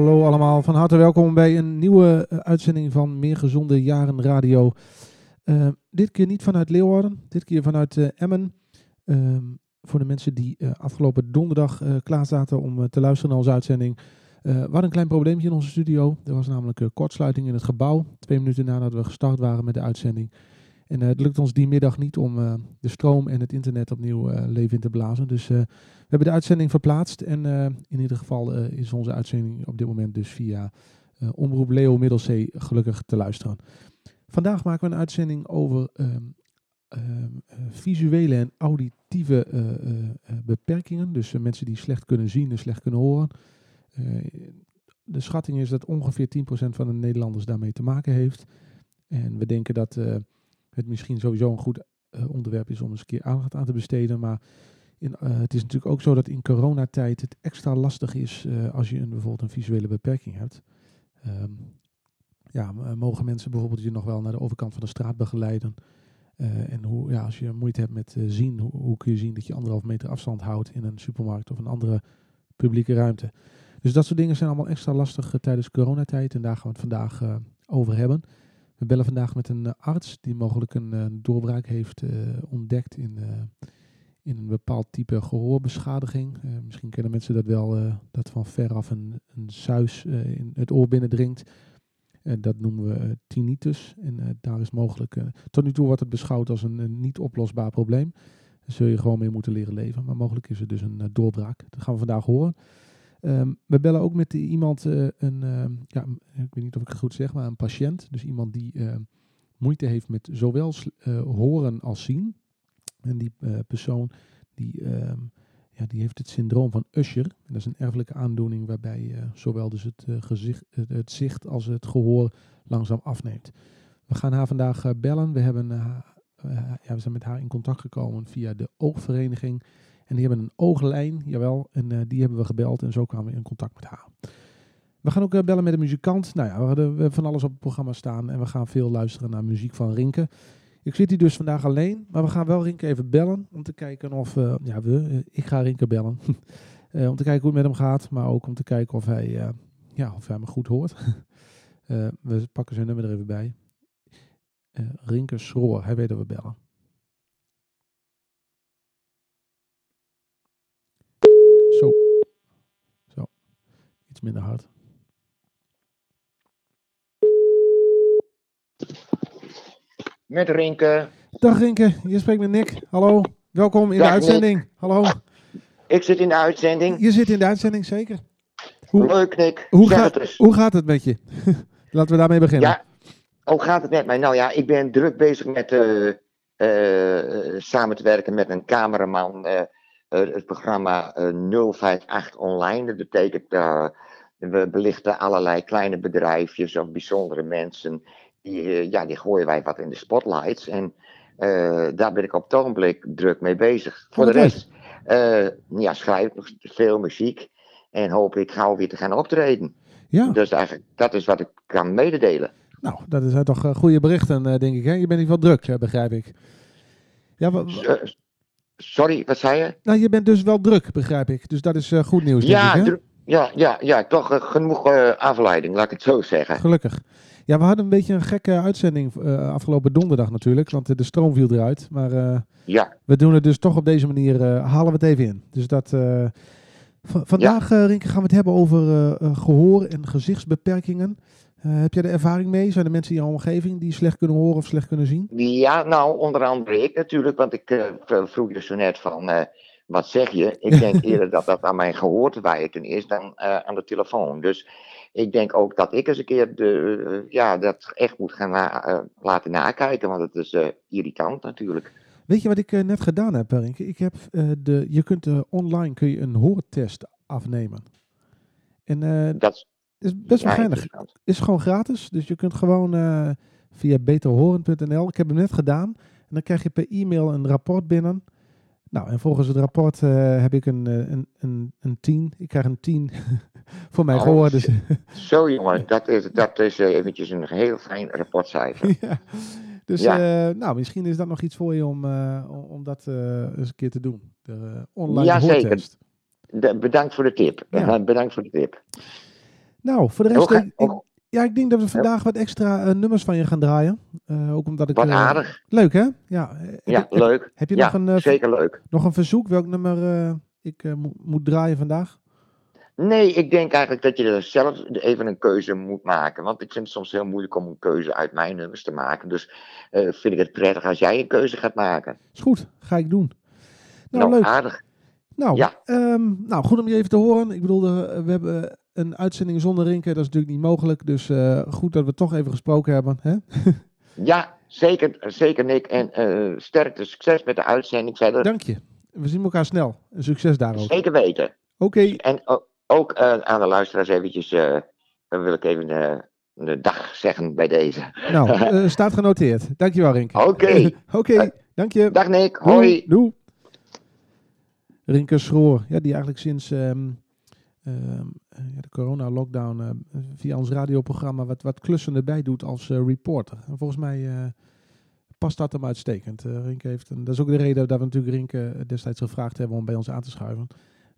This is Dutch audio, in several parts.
Hallo allemaal, van harte welkom bij een nieuwe eh, uitzending van Meer Gezonde Jaren Radio. Uh, dit keer niet vanuit Leeuwarden, dit keer vanuit uh, Emmen. Uh, voor de mensen die afgelopen donderdag klaar zaten om te luisteren naar onze uitzending. we hadden een klein probleempje in onze studio. Er was namelijk kortsluiting in het gebouw, twee minuten nadat we gestart waren met de uitzending. En het lukt ons die middag niet om de stroom en het internet opnieuw leven in te blazen. Dus we hebben de uitzending verplaatst. En in ieder geval is onze uitzending op dit moment dus via Omroep Leo Middelzee gelukkig te luisteren. Vandaag maken we een uitzending over um, um, visuele en auditieve beperkingen. Dus mensen die slecht kunnen zien en slecht kunnen horen. de schatting is dat ongeveer 10% van de Nederlanders daarmee te maken heeft. En we denken dat het misschien sowieso een goed onderwerp is om eens een keer aandacht aan te besteden. Maar in, het is natuurlijk ook zo dat in coronatijd het extra lastig is als je een, bijvoorbeeld een visuele beperking hebt. Um, ja, mogen mensen bijvoorbeeld je nog wel naar de overkant van de straat begeleiden? En hoe, ja, als je moeite hebt met zien, hoe, kun je zien dat je anderhalf meter afstand houdt in een supermarkt of een andere publieke ruimte? Dus dat soort dingen zijn allemaal extra lastig tijdens coronatijd en daar gaan we het vandaag over hebben. We bellen vandaag met een arts die mogelijk een doorbraak heeft ontdekt in, in een bepaald type gehoorbeschadiging. misschien kennen mensen dat wel, dat van veraf een, een suis in het oor binnendringt. Dat noemen we tinnitus. En daar is mogelijk. tot nu toe wordt het beschouwd als een, een, niet oplosbaar probleem. Daar zul je gewoon mee moeten leren leven. Maar mogelijk is er dus een doorbraak. Dat gaan we vandaag horen. Um, we bellen ook met iemand, een, ehm, ja, ik weet niet of ik het goed zeg, maar een patiënt. Dus iemand die ehm, moeite heeft met zowel horen als zien. En die persoon die ja, die heeft het syndroom van Usher. Dat is een erfelijke aandoening waarbij zowel dus het, gezicht, het, zicht als het gehoor langzaam afneemt. We gaan haar vandaag bellen. We, hebben, ja, we zijn met haar in contact gekomen via de oogvereniging. En die hebben een ooglijn, jawel, en die hebben we gebeld en zo kwamen we in contact met haar. We gaan ook bellen met een muzikant. Nou ja, we hadden van alles op het programma staan en we gaan veel luisteren naar muziek van Rinke. Ik zit hier dus vandaag alleen, maar we gaan wel Rinke even bellen om te kijken of, uh, ja we, ik ga Rinke bellen, om te kijken hoe het met hem gaat, maar ook om te kijken of hij, ja, of hij me goed hoort. we pakken zijn nummer er even bij. Rinke Schroor, hij weet dat we bellen. Zo. Zo. Iets minder hard. Met Rinke. Dag Rinke, je spreekt met Nick. Hallo, welkom in de uitzending. Hallo. Ik zit in de uitzending. Je zit in de uitzending, zeker. Hoe, Leuk Nick, hoe, gaat, hoe gaat het met je? Laten we daarmee beginnen. Ja, hoe gaat het met mij? Nou ja, ik ben druk bezig met uh, uh, samen te werken met een cameraman. Uh, het programma 058 Online. Dat betekent, we belichten allerlei kleine bedrijfjes of bijzondere mensen die, eh, ja, die gooien wij wat in de spotlights. En uh, daar ben ik op het ogenblik druk mee bezig. Voor de rest uh, ja, schrijf ik nog veel muziek. En hoop ik gauw weer te gaan optreden. Ja. Dus eigenlijk, dat is wat ik kan mededelen. Nou, dat zijn toch goede berichten, denk ik. Hè? Je bent niet wel druk, begrijp ik. Ja, Sorry, wat zei je? Nou, je bent dus wel druk, begrijp ik. Dus dat is goed nieuws, ja, denk ik, hè? Ja, ja, ja, toch genoeg afleiding, laat ik het zo zeggen. Gelukkig. Ja, we hadden een beetje een gekke uitzending uh, afgelopen donderdag natuurlijk, want de stroom viel eruit. Maar uh, ja. we doen het dus toch op deze manier, uh, halen we het even in. Dus dat, vandaag, ja. Rinke, gaan we het hebben over gehoor en gezichtsbeperkingen. heb jij de ervaring mee? Zijn er mensen in jouw omgeving die slecht kunnen horen of slecht kunnen zien? Ja, nou, onder andere ik natuurlijk, want ik vroeg je zo net van wat zeg je? Ik denk eerder dat dat aan mijn gehoor te wijten is dan aan de telefoon. Dus ik denk ook dat ik eens een keer de, uh, ja, dat echt moet gaan na, uh, laten nakijken, want het is irritant natuurlijk. Weet je wat ik net gedaan heb, Rinke? Ik heb de, je kunt online kun je een hoortest afnemen. En dat is best wel geinig. Is gewoon gratis, dus je kunt gewoon via beterhoren.nl. Ik heb hem net gedaan. En dan krijg je per e-mail een rapport binnen. Nou, en volgens het rapport heb ik een, een, een, een 10. Ik krijg een 10 voor mij oh, gehoord. Dus. Zo jongen, dat is, dat is uh, eventjes een heel fijn rapportcijfer. ja. Dus ja. Uh, nou, misschien is dat nog iets voor je om, om dat eens een keer te doen. De online ja, zeker. De, bedankt voor de tip. Ja. bedankt voor de tip. Nou, voor de rest, ik, ja, ik denk dat we vandaag wat extra eh, nummers van je gaan draaien. Eh, ook omdat ik... Wat eh, aardig. Leuk, hè? Ja, heb, Ja, heb, leuk. heb je Ja, nog, een, zeker leuk. nog een verzoek welk nummer ik mo- moet draaien vandaag? Nee, ik denk eigenlijk dat je er zelf even een keuze moet maken. Want ik vind het soms heel moeilijk om een keuze uit mijn nummers te maken. Dus vind ik het prettig als jij een keuze gaat maken. Is goed, ga ik doen. Nou, Nou, leuk. aardig. Nou, Ja. ehm, nou, goed om je even te horen. Ik bedoel, we hebben een uitzending zonder Rinke, dat is natuurlijk niet mogelijk. Dus eh, goed dat we toch even gesproken hebben. Hè? Ja, zeker, zeker Nick. En eh sterkte, succes met de uitzending verder. Dank je. We zien elkaar snel. Succes daar ook. Zeker weten. Oké, En ook eh, aan de luisteraars eventjes, dan wil ik even een dag zeggen bij deze. nou, eh, staat genoteerd. Dankjewel Rinke. Oké. Oké, dank je. Dag Nick, hoi. Doei. Rinke Schroor, ja, die eigenlijk sinds ehm, ehm, eh, de corona-lockdown eh, via ons radioprogramma wat, wat klussen erbij doet als eh, reporter. En volgens mij eh, past dat hem uitstekend. Eh, Rinke heeft een, dat is ook de reden dat we natuurlijk Rinke destijds gevraagd hebben om bij ons aan te schuiven.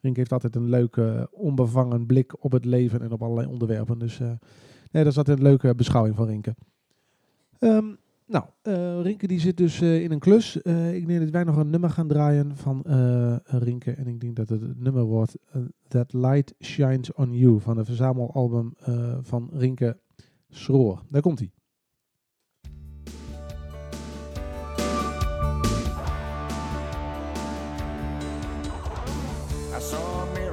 Rinke heeft altijd een leuke, onbevangen blik op het leven en op allerlei onderwerpen. Dus eh, nee, dat is altijd een leuke beschouwing van Rinke. Ehm, nou, eh, Rinke die zit dus eh, in een klus. Eh, ik denk dat wij nog een nummer gaan draaien van Rinke. En ik denk dat het het nummer wordt That Light Shines On You van de verzamelalbum van Rinke Schroor. Daar komt hij. I saw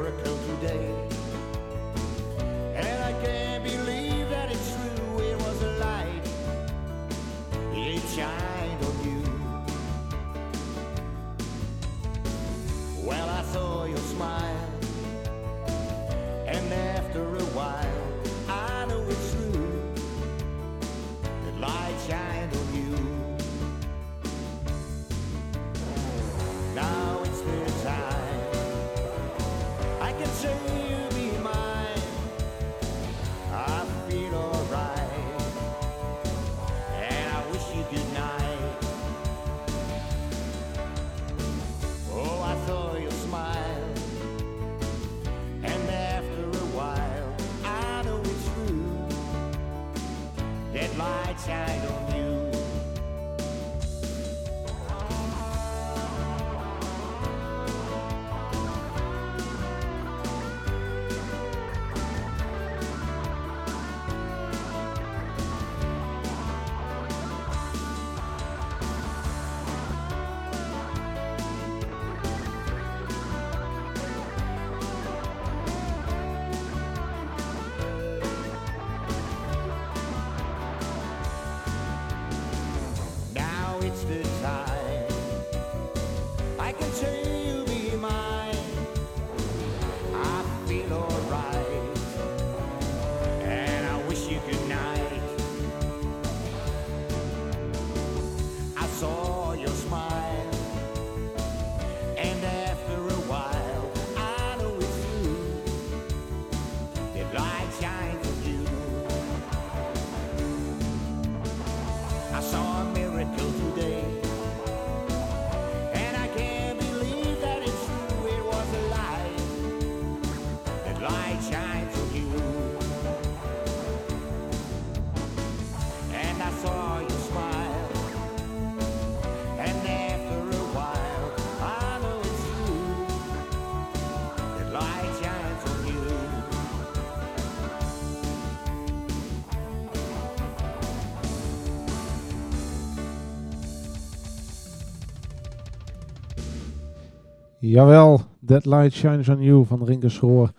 Jawel, That Light Shines On You van Rinke Schroor.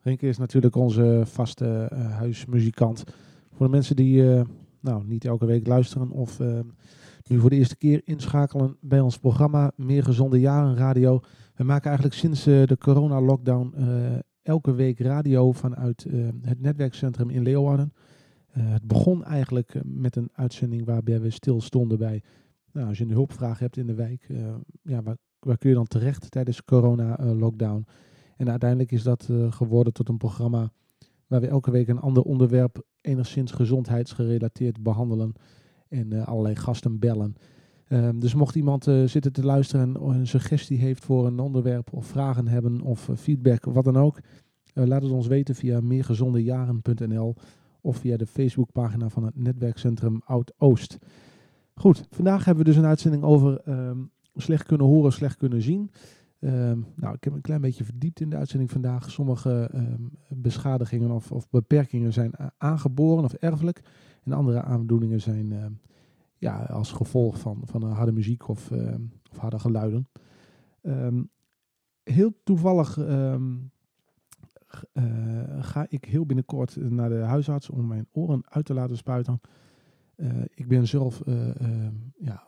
Rinke is natuurlijk onze vaste eh, huismuzikant. Voor de mensen die eh, nou, niet elke week luisteren of eh, nu voor de eerste keer inschakelen bij ons programma Meer Gezonde Jaren Radio. We maken eigenlijk sinds eh, de corona-lockdown elke week radio vanuit eh, het netwerkcentrum in Leeuwarden. Het begon eigenlijk met een uitzending waarbij we stil stonden bij, nou, als je een hulpvraag hebt in de wijk, ja, waar, waar kun je dan terecht tijdens de corona-lockdown? en uiteindelijk is dat eh, geworden tot een programma waar we elke week een ander onderwerp enigszins gezondheidsgerelateerd behandelen en eh, allerlei gasten bellen. Ehm, dus mocht iemand eh, zitten te luisteren en een suggestie heeft voor een onderwerp of vragen hebben of eh, feedback, wat dan ook, Eh, laat het ons weten via meergezondejaren.nl of via de Facebookpagina van het netwerkcentrum Oud-Oost. Goed, vandaag hebben we dus een uitzending over ehm, slecht kunnen horen, slecht kunnen zien. Ehm, nou, ik heb een klein beetje verdiept in de uitzending vandaag. Sommige ehm, beschadigingen of, of beperkingen zijn aangeboren of erfelijk. En andere aandoeningen zijn ehm, ja, als gevolg van, van harde muziek of, of harde geluiden. Heel toevallig eh, ga ik heel binnenkort naar de huisarts om mijn oren uit te laten spuiten. Eh, ik ben zelf, eh, eh, ja,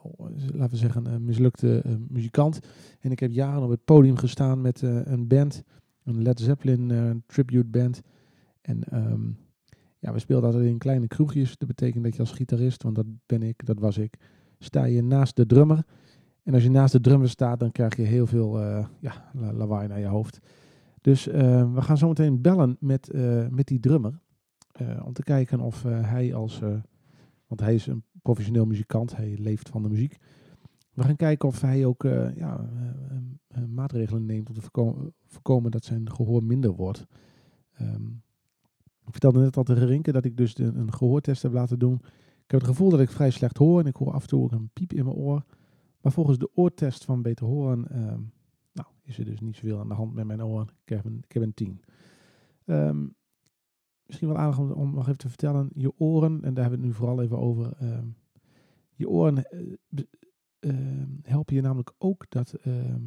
laten we zeggen, een mislukte muzikant. En ik heb jaren op het podium gestaan met een band, een Led Zeppelin tribute band. En ehm, ja, we speelden altijd in kleine kroegjes. Dat betekent dat je als gitarist, want dat ben ik, dat was ik, sta je naast de drummer. En als je naast de drummer staat, dan krijg je heel veel ja, la- lawaai naar je hoofd. Dus we gaan zo meteen bellen met, met die drummer. om te kijken of hij als, want hij is een professioneel muzikant, hij leeft van de muziek. We gaan kijken of hij ook eh, ja, eh, eh, maatregelen neemt om te voorko- voorkomen dat zijn gehoor minder wordt. Ehm, ik vertelde net al tegen Rinke dat ik dus een gehoortest heb laten doen. Ik heb het gevoel dat ik vrij slecht hoor en ik hoor af en toe ook een piep in mijn oor. Maar volgens de oortest van Beter Horen ehm, nou, is er dus niet zoveel aan de hand met mijn oren. Ik heb een, ik heb een 10. Ehm, misschien wel aardig om, om nog even te vertellen. Je oren, en daar hebben we het nu vooral even over. ehm, je oren ehm, helpen je namelijk ook dat, ehm,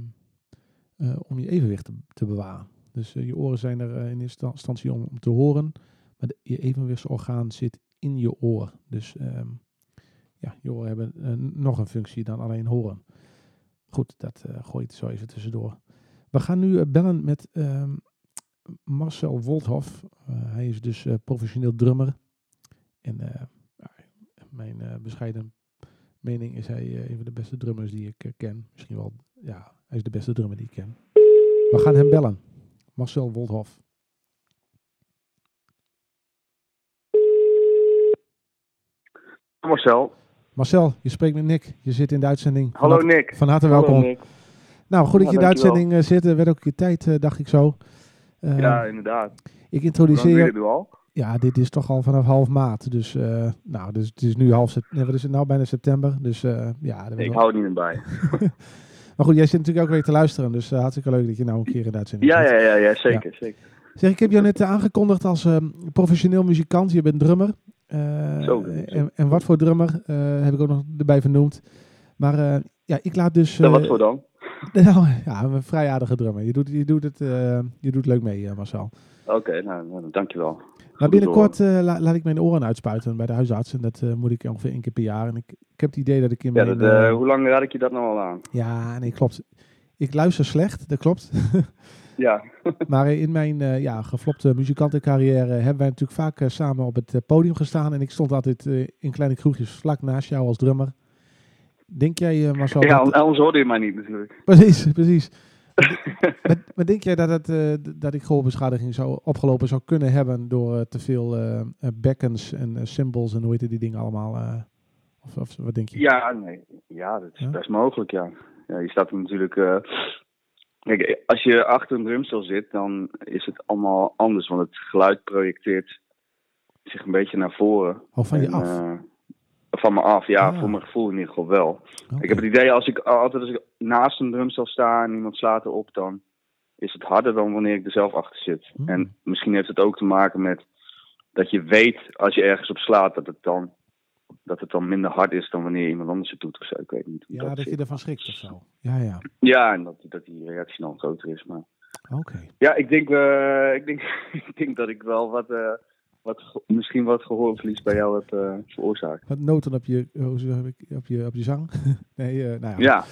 eh, om je evenwicht te, te bewaren. Dus eh, je oren zijn er in eerste instantie om, om te horen. Maar je evenwichtsorgaan zit in je oor. Dus ja, je oren hebben nog een functie dan alleen horen. Goed, dat gooi ik er zo even tussendoor. We gaan nu bellen met Marcel Wolthoff. Eh, hij is dus eh, professioneel drummer. En eh, mijn bescheiden mening is hij een van de beste drummers die ik ken. Misschien wel, ja, hij is de beste drummer die ik ken. We gaan hem bellen. Marcel Wolthoff. Marcel. Marcel, je spreekt met Nick. Je zit in de uitzending. Hallo Nick. Van harte Hallo, welkom. Nick. Nou, goed dat je in de uitzending zit. Er werd ook je tijd, dacht ik zo. Eh, Ja, inderdaad. ik introduceer al? Ja, dit is toch al vanaf half maart. Dus, eh, nou, dus het is nu half september. Nee, wat is het nou? Bijna september. Dus eh, ja. Nee, ik wel- hou het niet meer bij. Maar goed, jij zit natuurlijk ook weer te luisteren. Dus eh, hartstikke leuk dat je nou een keer in de uitzending Ja, zit. ja, ja, ja zeker, zeker. Zeg, ik heb jou net aangekondigd als eh, professioneel muzikant. Je bent drummer. Zo, en, en wat voor drummer heb ik ook nog erbij vernoemd. Maar ja, ik laat dus... Wat voor dan? Nou, ja, een vrij aardige drummer. Je doet, je doet, het, eh, je doet leuk mee, eh, Marcel. Oké, nou, nou, dankjewel. Maar Goed binnenkort eh, la- laat ik mijn oren uitspuiten bij de huisarts. En dat moet ik ongeveer één keer per jaar. En ik, ik heb het idee dat ik in Ja, mijn... dat, hoe lang raad ik je dat nou al aan? ja, nee, klopt. Ik luister slecht, dat klopt. Ja, maar in mijn ja, geflopte muzikantencarrière hebben wij natuurlijk vaak samen op het podium gestaan. En ik stond altijd in kleine kroegjes vlak naast jou als drummer. Denk jij, eh, Marcel... ja dat- anders hoorde je mij niet natuurlijk. Precies, precies. maar, maar denk jij dat, het, d- dat ik gehoorbeschadiging zou opgelopen zou kunnen hebben door eh, te veel eh, bekkens en cymbals en hoe heet die dingen allemaal? of, of wat denk je? Ja, nee. Ja, dat is Ja? best mogelijk, ja. ja je staat er natuurlijk... Kijk, als je achter een drumstel zit, dan is het allemaal anders. Want het geluid projecteert zich een beetje naar voren. Oh, van je En, af? Van me af, ja, Ah. voor mijn gevoel in ieder geval wel. Ik heb het idee, als ik altijd als ik naast een drumstel sta en iemand slaat erop, dan is het harder dan wanneer ik er zelf achter zit. Hmm. En misschien heeft het ook te maken met dat je weet als je ergens op slaat dat het dan, dat het dan minder hard is dan wanneer iemand anders het doet of zo. Ik weet niet hoe Ja, dat, je ervan schrikt of zo. Ja, ja. Ja, en dat, dat die reactie dan groter is. Maar Oké. ja, ik denk, eh, ik denk, ik denk dat ik wel wat, eh, wat, misschien wat gehoorverlies bij jou heb eh, veroorzaakt. Wat noten op je, hoe zeg ik, op je, op je zang? nee, eh, nou ja. Ja,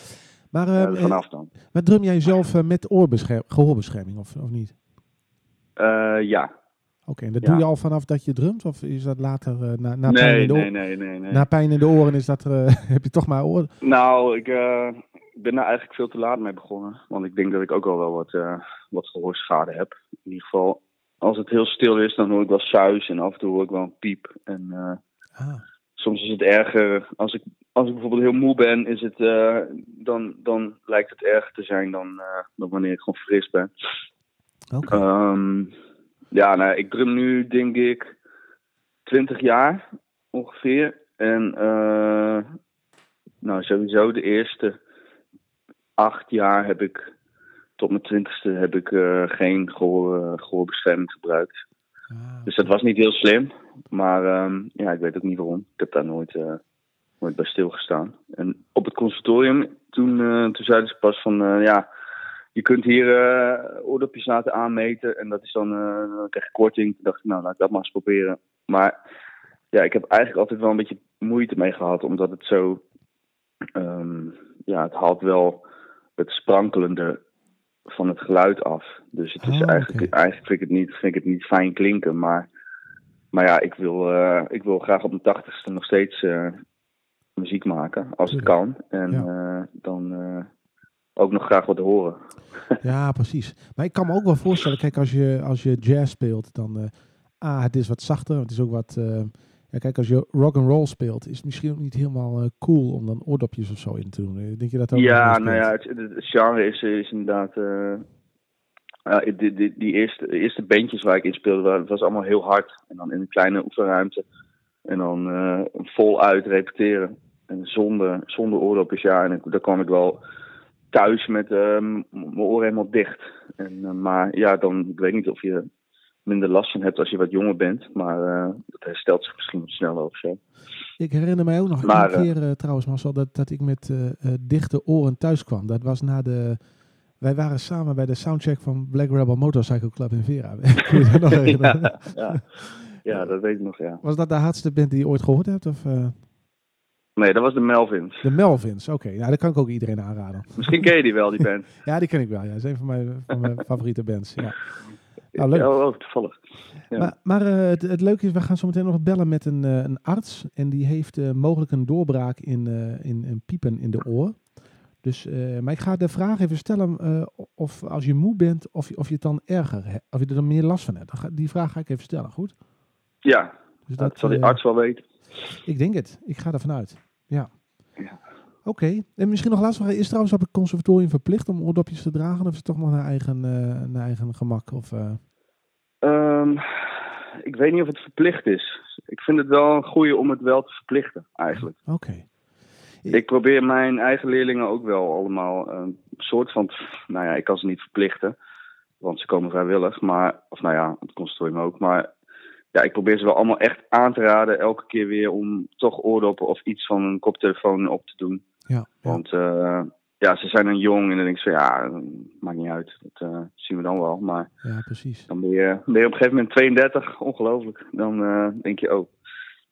Maar, ja, eh, vanaf dan. maar drum jij zelf eh, met oorbescherm, gehoorbescherming of, of niet? Eh, ja. Oké, en dat Ja. doe je al vanaf dat je drumt? Of is dat later, eh, na, na, pijn Nee, in de nee, oor- nee, nee, nee. na pijn in de oren, is dat, er, eh, heb je toch maar oor, Nou, ik eh, ben daar eigenlijk veel te laat mee begonnen. Want ik denk dat ik ook al wel wat, eh, wat gehoorschade heb. In ieder geval, als het heel stil is, dan hoor ik wel suis en af en toe hoor ik wel een piep. En eh, Ah, soms is het erger. Als ik, als ik bijvoorbeeld heel moe ben, is het, eh, dan, dan lijkt het erger te zijn dan, eh, dan wanneer ik gewoon fris ben. oké. Ehm, Ja, nou, ik drum nu denk ik 20 jaar ongeveer. En nou, sowieso de eerste acht jaar heb ik, tot mijn twintigste, heb ik eh, geen gehoor, eh, gehoorbescherming gebruikt. Ah, Dus dat was niet heel slim. Maar ehm, ja, ik weet ook niet waarom. Ik heb daar nooit, eh, nooit bij stilgestaan. En op het conservatorium, toen, eh, toen zeiden ze pas van, ja, je kunt hier oordopjes laten aanmeten. En dat is dan, dan krijg je korting. Toen dacht ik, nou, laat ik dat maar eens proberen. Maar ja, ik heb eigenlijk altijd wel een beetje moeite mee gehad. Omdat het zo, ehm, ja, het haalt wel het sprankelende van het geluid af. Dus het is Oh, eigenlijk, eigenlijk vind ik het niet, vind ik het niet fijn klinken. Maar, maar ja, ik wil, eh, ik wil graag op mijn tachtigste nog steeds eh, muziek maken, als het kan. En eh, dan ook nog graag wat horen. Ja, precies. Maar ik kan me ook wel voorstellen, kijk, als je, als je jazz speelt, dan... ah, het is wat zachter, het is ook wat... ja, kijk, als je rock and roll speelt, is het misschien ook niet helemaal eh, cool om dan oordopjes of zo in te doen. Eh, Denk je dat ook? Ja, nou ja, het, genre is, is inderdaad. eh, die, die, die eerste, eerste bandjes waar ik in speelde, was allemaal heel hard. En dan in een kleine oefenruimte. En dan voluit repeteren. En zonder, zonder oordopjes, ja. En daar kwam ik wel thuis met mijn oren helemaal dicht. En, maar ja, dan, ik weet niet of je minder last van hebt als je wat jonger bent. Maar eh, dat herstelt zich misschien sneller of zo. Ik herinner mij ook nog Maar, een keer eh, trouwens, Marcel, dat, dat ik met eh, eh, dichte oren thuis kwam. Dat was na de... Wij waren samen bij de soundcheck van Black Rebel Motorcycle Club in Vera. Kun je dat nog herinneren? ja, ja. ja, dat weet ik nog, ja. Was dat de hardste band die je ooit gehoord hebt? Of, eh, Nee, dat was de Melvins. de Melvins, oké. Nou, dat kan ik ook iedereen aanraden. Misschien ken je die wel, die band. Ja, die ken ik wel. Ja. Dat is een van mijn, van mijn favoriete bands. Ja. Nou, leuk. Oh, oh, toevallig. Ja. Maar, maar eh, het, het leuke is, we gaan zo meteen nog bellen met een, eh, een arts. En die heeft eh, mogelijk een doorbraak in, in, in piepen in de oor. Dus, maar ik ga de vraag even stellen of als je moe bent, of je, of je het dan erger hebt. Of je er dan meer last van hebt. Die vraag ga ik even stellen, goed? Ja, Dus dat zal die arts wel weten. Ik denk het. Ik ga ervan uit. Ja. Ja. Oké. En misschien nog laatst vraag. Is trouwens op het conservatorium verplicht om oordopjes te dragen? Of is het toch nog naar eigen, eh, naar eigen gemak? Of, eh, Ehm, ik weet niet of het verplicht is. Ik vind het wel een goeie om het wel te verplichten, eigenlijk. Oké. Ik probeer mijn eigen leerlingen ook wel allemaal een soort van... Nou ja, ik kan ze niet verplichten, want ze komen vrijwillig. Maar, of nou ja, het conservatorium ook. Maar ja, ik probeer ze wel allemaal echt aan te raden elke keer weer om toch oordoppen of iets van een koptelefoon op te doen. Ja. Want eh, ja, ze zijn dan jong en dan denk ik zo, ja, maakt niet uit. Dat eh, zien we dan wel. Maar ja, precies. dan ben je, ben je op een gegeven moment 32, ongelooflijk. Dan eh, denk je, oh,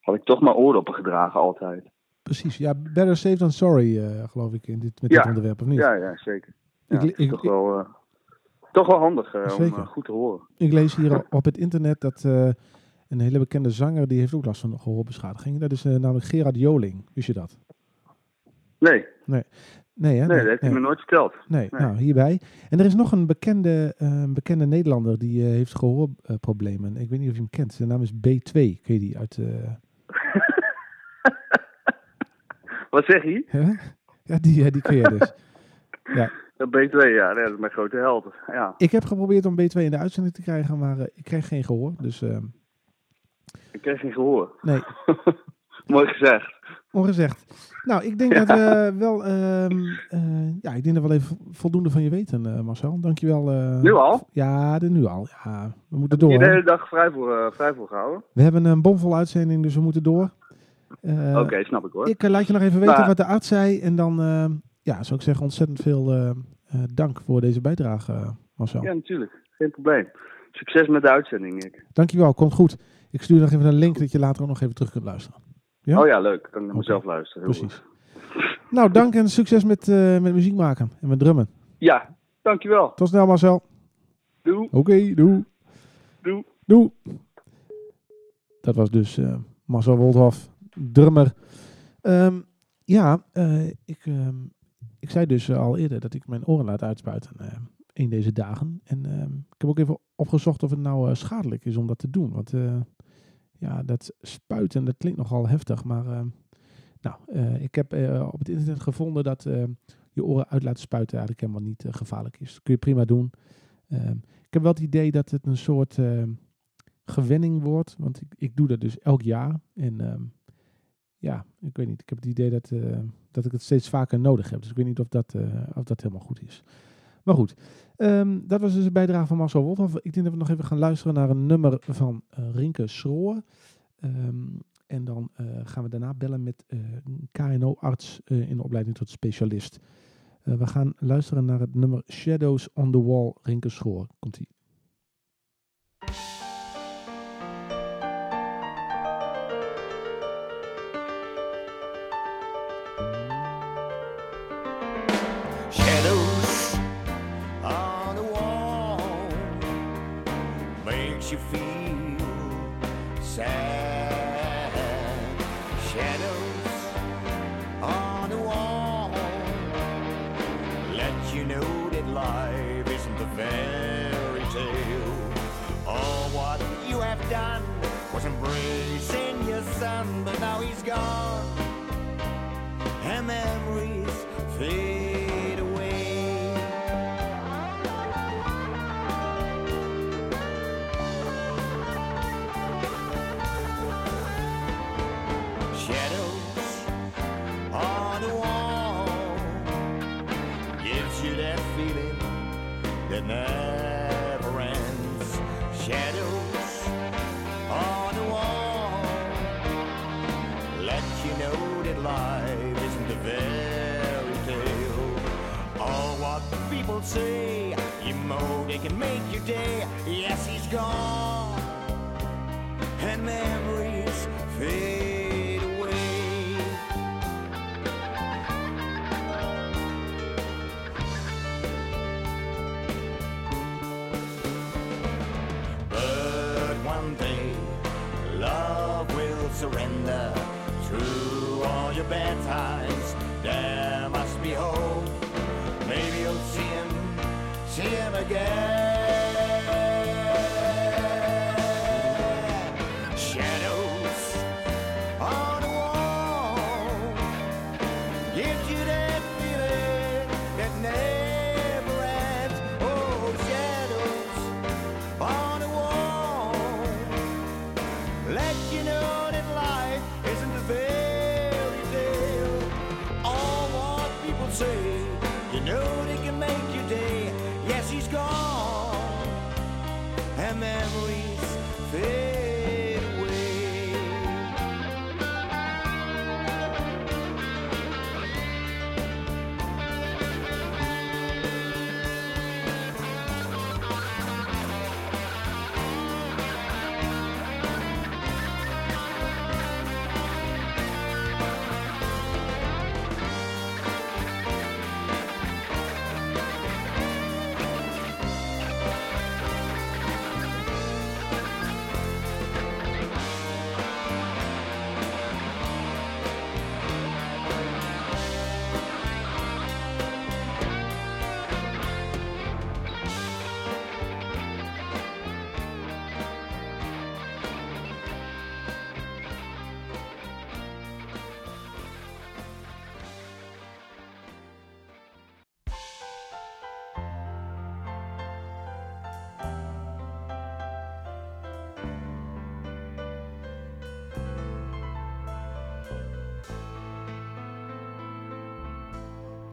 had ik toch maar oordoppen gedragen altijd. Precies. Ja, better safe than sorry, geloof ik, in dit, met Ja. dit onderwerp, of niet? Ja, ja, zeker. Ja, Ik- ik- toch, wel, toch wel handig om goed te horen. Ik lees hier op het internet dat een hele bekende zanger, die heeft ook last van gehoorbeschadiging. Dat is namelijk Gerard Joling. Wist je dat? Nee, Nee, hè? nee, dat heeft hij me nooit verteld. Nee, Nee. nou hierbij. En er is nog een bekende, eh, bekende Nederlander die eh, heeft gehoorproblemen. Ik weet niet of je hem kent. Zijn naam is B2. Ken je die uit... eh, Wat zeg je? Ja, die, die ken je dus. Ja, Dat B2, ja, nee, dat is mijn grote held. Ja, ik heb geprobeerd om B2 in de uitzending te krijgen, maar ik kreeg geen gehoor. Dus eh, ik kreeg geen gehoor. nee, Mooi gezegd. Ongezegd. Nou, ik denk dat we wel... ehm, eh, ja, ik denk dat we wel even voldoende van je weten, eh, Marcel. Dankjewel. eh Nu al? Ja, de, nu al. Ja, we moeten Heb je door. de hele dag vrij voor, vrij voor gehouden? We hebben een bomvol uitzending, dus we moeten door. Oké, snap ik hoor. Ik laat je nog even weten Maar- wat de arts zei. En dan eh, ja, zou ik zeggen ontzettend veel dank voor deze bijdrage, Marcel. Ja, natuurlijk. Geen probleem. Succes met de uitzending, Nick. Dankjewel, komt goed. Ik stuur nog even een link dat je later ook nog even terug kunt luisteren. Ja? Oh ja, leuk. Kan ik naar mezelf luisteren. Heel Precies. goed. Nou, dank en succes met, eh, met muziek maken en met drummen. Ja, dankjewel. Tot snel Marcel. Doei. Oké, doe. Doei. Doe. Dat was dus eh, Marcel Woldhoff, drummer. Ehm, ja, eh, ik, ehm, ik zei dus al eerder dat ik mijn oren laat uitspuiten een deze dagen. En ehm, ik heb ook even opgezocht of het nou schadelijk is om dat te doen. Want ja, dat spuiten, dat klinkt nogal heftig. Maar ehm, nou, eh, ik heb eh, op het internet gevonden dat eh, je oren uit laten spuiten eigenlijk helemaal niet eh, gevaarlijk is. Dat kun je prima doen. Ehm, ik heb wel het idee dat het een soort, ehm, gewenning wordt. Want ik, ik doe dat dus elk jaar. En ehm, ja, ik weet niet. Ik heb het idee dat, dat ik het steeds vaker nodig heb. Dus ik weet niet of dat, of dat helemaal goed is. Maar goed, ehm, dat was dus een bijdrage van Marcel Wolf. Ik denk dat we nog even gaan luisteren naar een nummer van eh, Rinke Schroor. Ehm, en dan eh, gaan we daarna bellen met eh, een KNO-arts in de opleiding tot specialist. We gaan luisteren naar het nummer Shadows on the Wall, Rinke Schroor. Komt-ie. You feel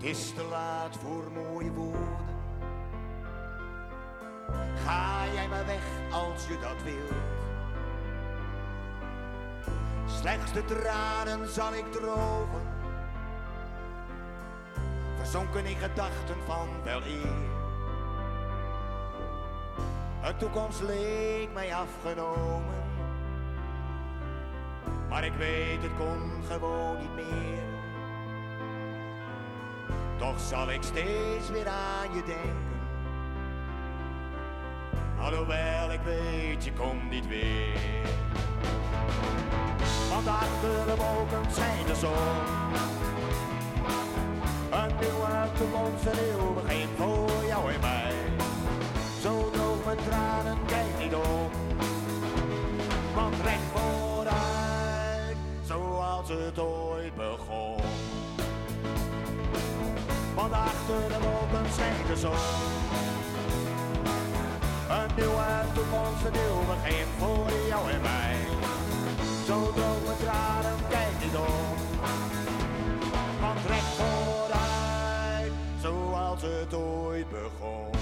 is te laat voor mooie woorden. Ga jij maar weg als je dat wilt. Slechts de tranen zal ik drogen. Verzonken in gedachten van wel eer. Toekomst leek mij afgenomen. Maar ik weet, het kon gewoon niet meer. Zal ik steeds weer aan je denken. Alhoewel ik weet, je komt niet weer. Want achter de wolken schijnt de zon. Een nieuwe toekomst, een nieuw zon. Een nieuwe toekomst een nieuw begin voor jou en mij. Zo droge tranen, kijk niet om. Want recht vooruit, zoals het ooit begon.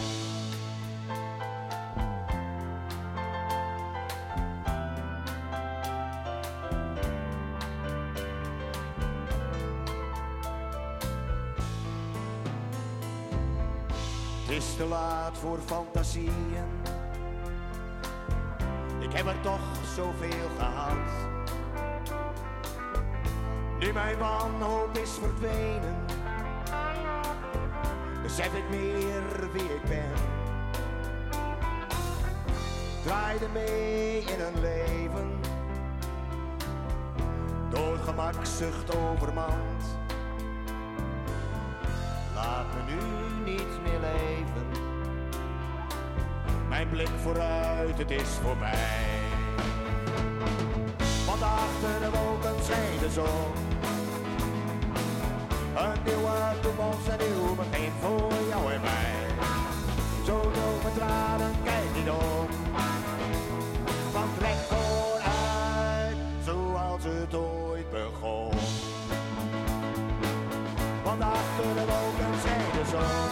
Te laat voor fantasieën. Ik heb er toch zoveel gehad. Nu mijn wanhoop is verdwenen, besef ik meer wie ik ben. Draaide mee in een leven, door gemakzucht overmand. Vooruit, het is voorbij. Want achter de wolken schijnt de zon. Een nieuwe toekomst, een nieuw begin voor jou en mij. Zo droog met tranen, kijk niet om. Want recht vooruit, zoals het ooit begon. Want achter de wolken schijnt de zon.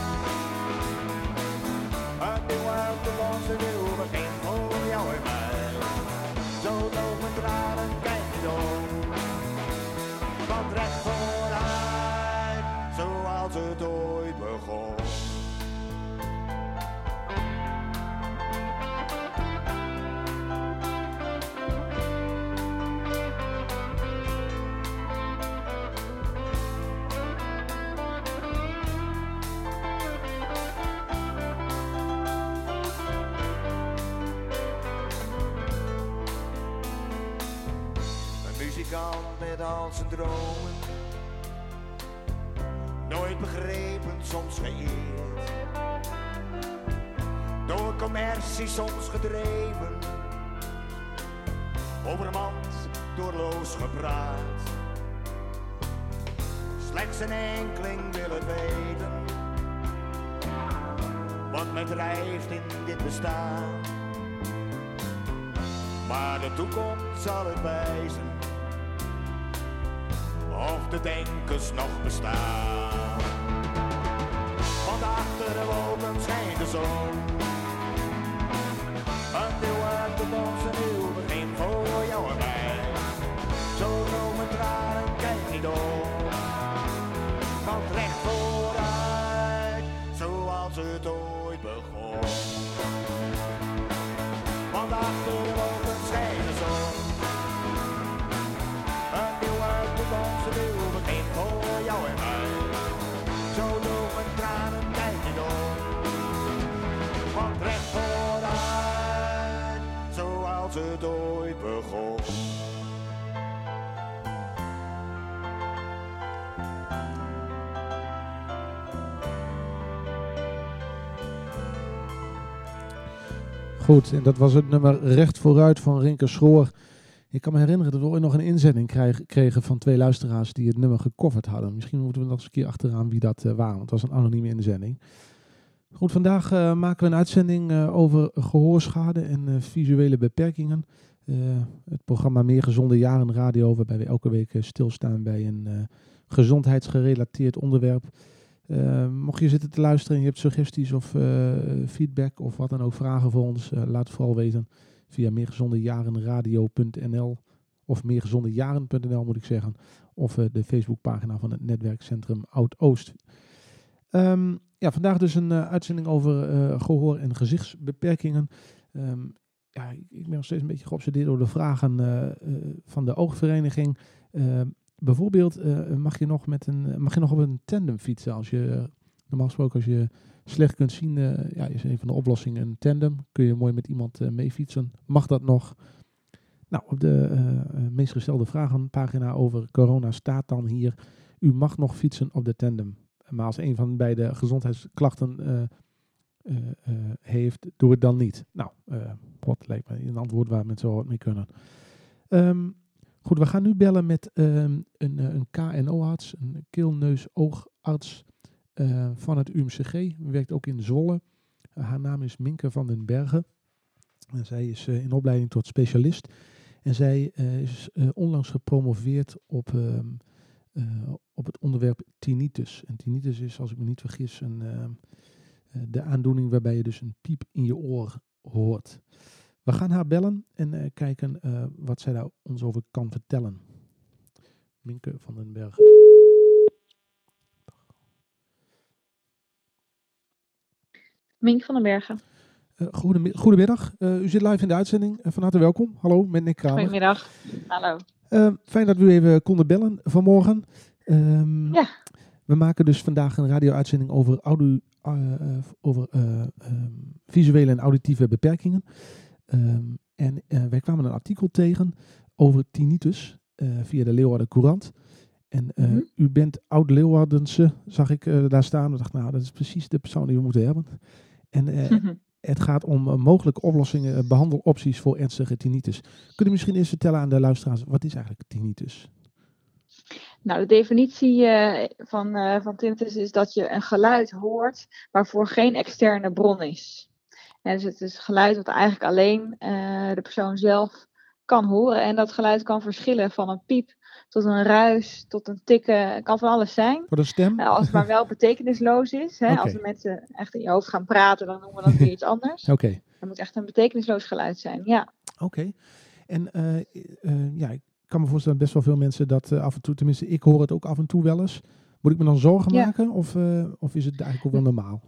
Dromen. Nooit begrepen, soms geëerd. Door commercie soms gedreven. Overmand, doorloos gepraat. Slechts een enkeling wil het weten. Wat mij drijft in dit bestaan. Maar de toekomst zal het wijzen de denkers nog bestaan. Goed, en dat was het nummer Recht vooruit van Rinke Schroor. Ik kan me herinneren dat we ooit nog een inzending kregen van twee luisteraars die het nummer gecoverd hadden. Misschien moeten we nog eens een keer achteraan wie dat eh, waren, want het was een anonieme inzending. Goed, vandaag eh, maken we een uitzending eh, over gehoorschade en visuele beperkingen. Het programma Meer Gezonde Jaren Radio, waarbij we elke week stilstaan bij een gezondheidsgerelateerd onderwerp. Eh, mocht je zitten te luisteren en je hebt suggesties of eh, feedback of wat dan ook, vragen voor ons, eh, laat het vooral weten via meergezondejarenradio.nl of meergezondejaren.nl moet ik zeggen. Of de Facebookpagina van het netwerkcentrum Oud-Oost. Ehm, ja, vandaag dus een uitzending over eh, gehoor- en gezichtsbeperkingen. Ehm, ja, ik, ben nog steeds een beetje geobsedeerd door de vragen van de oogvereniging. Bijvoorbeeld, eh, mag, je nog met een, mag je nog op een tandem fietsen als je, eh, normaal gesproken als je slecht kunt zien, eh, ja, is een van de oplossingen een tandem. Kun je mooi met iemand eh, mee fietsen. Mag dat nog? Nou, op de eh, eh, meest gestelde vragenpagina over corona staat dan hier, u mag nog fietsen op de tandem. Maar als een van de beide gezondheidsklachten eh, eh, eh, heeft, doe het dan niet. Nou, eh wat lijkt me een antwoord waar mensen wat mee kunnen. Ehm, goed, we gaan nu bellen met ehm, een, eh, een KNO-arts, een keel-neus-oogarts eh, van het UMCG. Werkt ook in Zwolle. Eh, haar naam is Minke van den Bergen. En zij is in opleiding tot specialist. En zij is onlangs gepromoveerd op, ehm, eh, op het onderwerp tinnitus. En tinnitus is, als ik me niet vergis, een, ehm, eh, de aandoening waarbij je dus een piep in je oor hoort. We gaan haar bellen en eh, kijken eh, wat zij daar ons over kan vertellen. Minke van den Berg. Mink van den Bergen. Goedemi- goedemiddag, Eh, u zit live in de uitzending. Van harte welkom. Hallo, met Nick Kramer. Goedemiddag. Hallo. Fijn dat we u even konden bellen vanmorgen. Ehm, Ja. We maken dus vandaag een radio-uitzending over, audio, over eh, ehm, visuele en auditieve beperkingen. Ehm, en eh, wij kwamen een artikel tegen over tinnitus eh, via de Leeuwarden Courant. En eh, Mhm. u bent oud-Leeuwardense, zag ik daar staan. Ik dacht, nou, dat is precies de persoon die we moeten hebben. En het gaat om mogelijke oplossingen, eh, behandelopties voor ernstige tinnitus. Kunt u misschien eens vertellen aan de luisteraars, wat is eigenlijk tinnitus? Nou, de definitie van, van tinnitus is dat je een geluid hoort waarvoor geen externe bron is. Dus het is geluid wat eigenlijk alleen eh, de persoon zelf kan horen. En dat geluid kan verschillen van een piep tot een ruis, tot een tikken. Het kan van alles zijn. Voor de stem? Nou, als het maar wel betekenisloos is. Hè? Oké. Als de mensen echt in je hoofd gaan praten, dan noemen we dat weer iets anders. Oké, Het moet echt een betekenisloos geluid zijn, ja. oké. En eh, eh, ja, ik kan me voorstellen dat best wel veel mensen dat af en toe, tenminste ik hoor het ook af en toe wel eens. Moet ik me dan zorgen Ja. maken of, of is het eigenlijk ook wel normaal?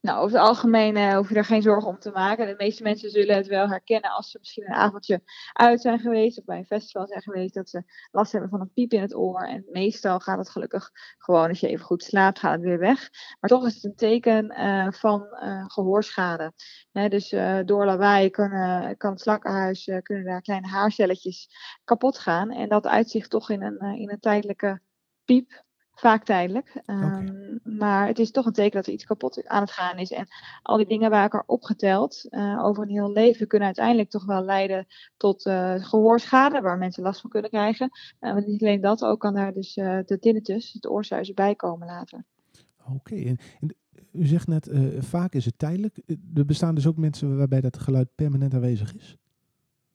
Nou, over het algemeen eh, hoef je daar geen zorgen om te maken. De meeste mensen zullen het wel herkennen als ze misschien een avondje uit zijn geweest of bij een festival zijn geweest, dat ze last hebben van een piep in het oor. En meestal gaat het gelukkig gewoon, als je even goed slaapt, gaat het weer weg. Maar toch is het een teken eh, van eh, gehoorschade. Dus door lawaai kunnen, kan het slakkenhuis, kunnen daar kleine haarcelletjes kapot gaan. En dat uitzicht toch in een, in een tijdelijke piep. Vaak tijdelijk. Ehm, Maar het is toch een teken dat er iets kapot aan het gaan is. En al die dingen bij elkaar opgeteld uh, over een heel leven kunnen uiteindelijk toch wel leiden tot uh, gehoorschade, waar mensen last van kunnen krijgen. Uh, maar niet alleen dat, ook kan daar dus de tinnitus, het oorzuizen, bij komen later. Oké, okay. en, en, u zegt net, vaak is het tijdelijk. Er bestaan dus ook mensen waarbij dat geluid permanent aanwezig is?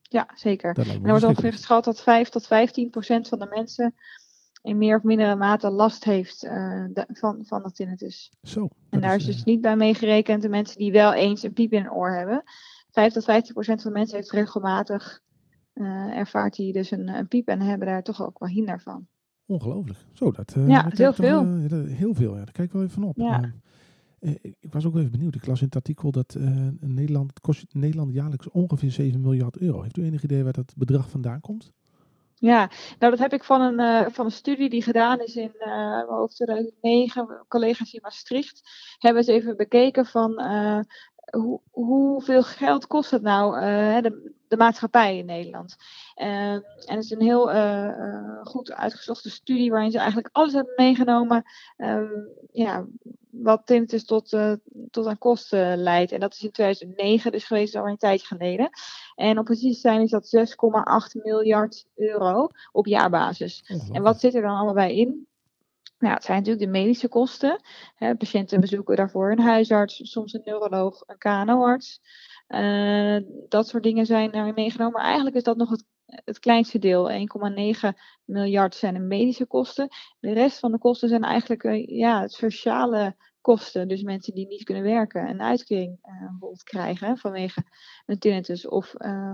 Ja, zeker. En er wordt ongeveer geschat dat 5 tot 15 procent van de mensen in meer of mindere mate last heeft uh, van, van de tinnitus. Zo. En daar is, dus niet bij meegerekend de mensen die wel eens een piep in hun oor hebben. 5 tot 15 procent van de mensen heeft regelmatig uh, ervaart die dus een, een, piep en hebben daar toch ook wel hinder van. Ongelooflijk. Zo, dat, uh, ja, dat heel veel. Dat, heel veel, ja. Daar kijk ik wel even van op. Ja. ik was ook even benieuwd. Ik las in het artikel dat Nederland, het kost Nederland jaarlijks ongeveer 7 miljard euro. Heeft u enig idee waar dat bedrag vandaan komt? Ja, nou dat heb ik van een, uh, van een studie die gedaan is in uh, hoofd 2009. Collega's in Maastricht hebben eens even bekeken van hoe, hoeveel geld kost het nou de, de maatschappij in Nederland. en het is een heel goed uitgezochte studie waarin ze eigenlijk alles hebben meegenomen. ja, wat tinnitus tot, uh, tot aan kosten leidt. En dat is in 2009 dus geweest, al een tijdje geleden. En om precies te zijn is dat 6,8 miljard euro op jaarbasis. En wat zit er dan allemaal bij in? Nou, het zijn natuurlijk de medische kosten. Hè, patiënten bezoeken daarvoor een huisarts, soms een neuroloog, een KNO-arts. Uh, dat soort dingen zijn daarin meegenomen. Maar eigenlijk is dat nog het, het kleinste deel. 1,9 miljard zijn de medische kosten. De rest van de kosten zijn eigenlijk uh, ja, sociale kosten. Dus mensen die niet kunnen werken, een uitkering uh, bijvoorbeeld krijgen vanwege een tinnitus. Of uh,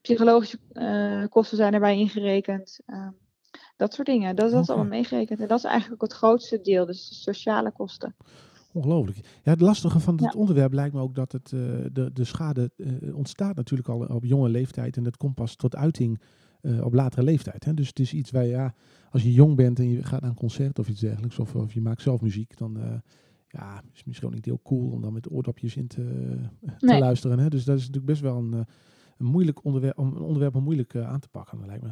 psychologische uh, kosten zijn erbij ingerekend. dat soort dingen. Dat, dat is allemaal meegerekend. En dat is eigenlijk het grootste deel, dus de sociale kosten. Ongelooflijk. Ja, het lastige van dit Ja. onderwerp lijkt me ook dat het, uh, de, de schade uh, ontstaat natuurlijk al op jonge leeftijd en dat komt pas tot uiting uh, op latere leeftijd. Hè? Dus het is iets waar ja, als je jong bent en je gaat naar een concert of iets dergelijks, of, of je maakt zelf muziek, dan ja, is het misschien ook niet heel cool om dan met oordopjes in te, te Nee. luisteren. Hè? Dus dat is natuurlijk best wel een, een moeilijk onderwerp, om- een onderwerp om moeilijk aan te pakken, lijkt me.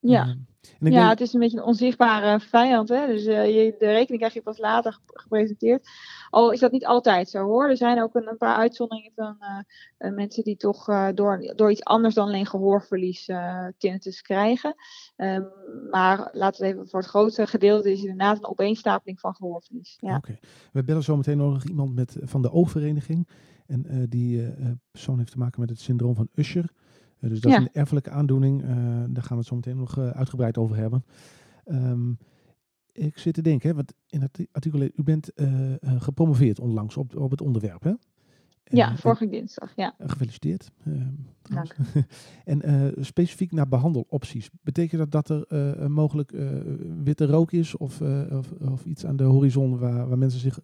Ja. Ehm, en ik ja, het is een beetje een onzichtbare vijand. Hè? Dus eh, je, de rekening krijg je pas later gep- gepresenteerd. Al is dat niet altijd zo hoor. Er zijn ook een, een paar uitzonderingen van eh, eh, mensen die toch eh, door, door iets anders dan alleen gehoorverlies eh tinnitus krijgen. Ehm, maar laten we even voor het grootste gedeelte is het inderdaad een opeenstapeling van gehoorverlies. Ja. Oké. We bellen zo meteen nog iemand met, van de oogvereniging. En eh, die persoon heeft te maken met het syndroom van Usher. Eh, dus dat Ja. is een erfelijke aandoening. Eh, daar gaan we het zo meteen nog eh, uitgebreid over hebben. Ehm, ik zit te denken, hè, want in het artikel, u bent gepromoveerd onlangs op, op het onderwerp, hè? ja, vorige dinsdag. Ja. gefeliciteerd. ehm, trouwens. en specifiek naar behandelopties. Betekent dat dat er een mogelijk witte rook is of, of, of iets aan de horizon waar, waar mensen zich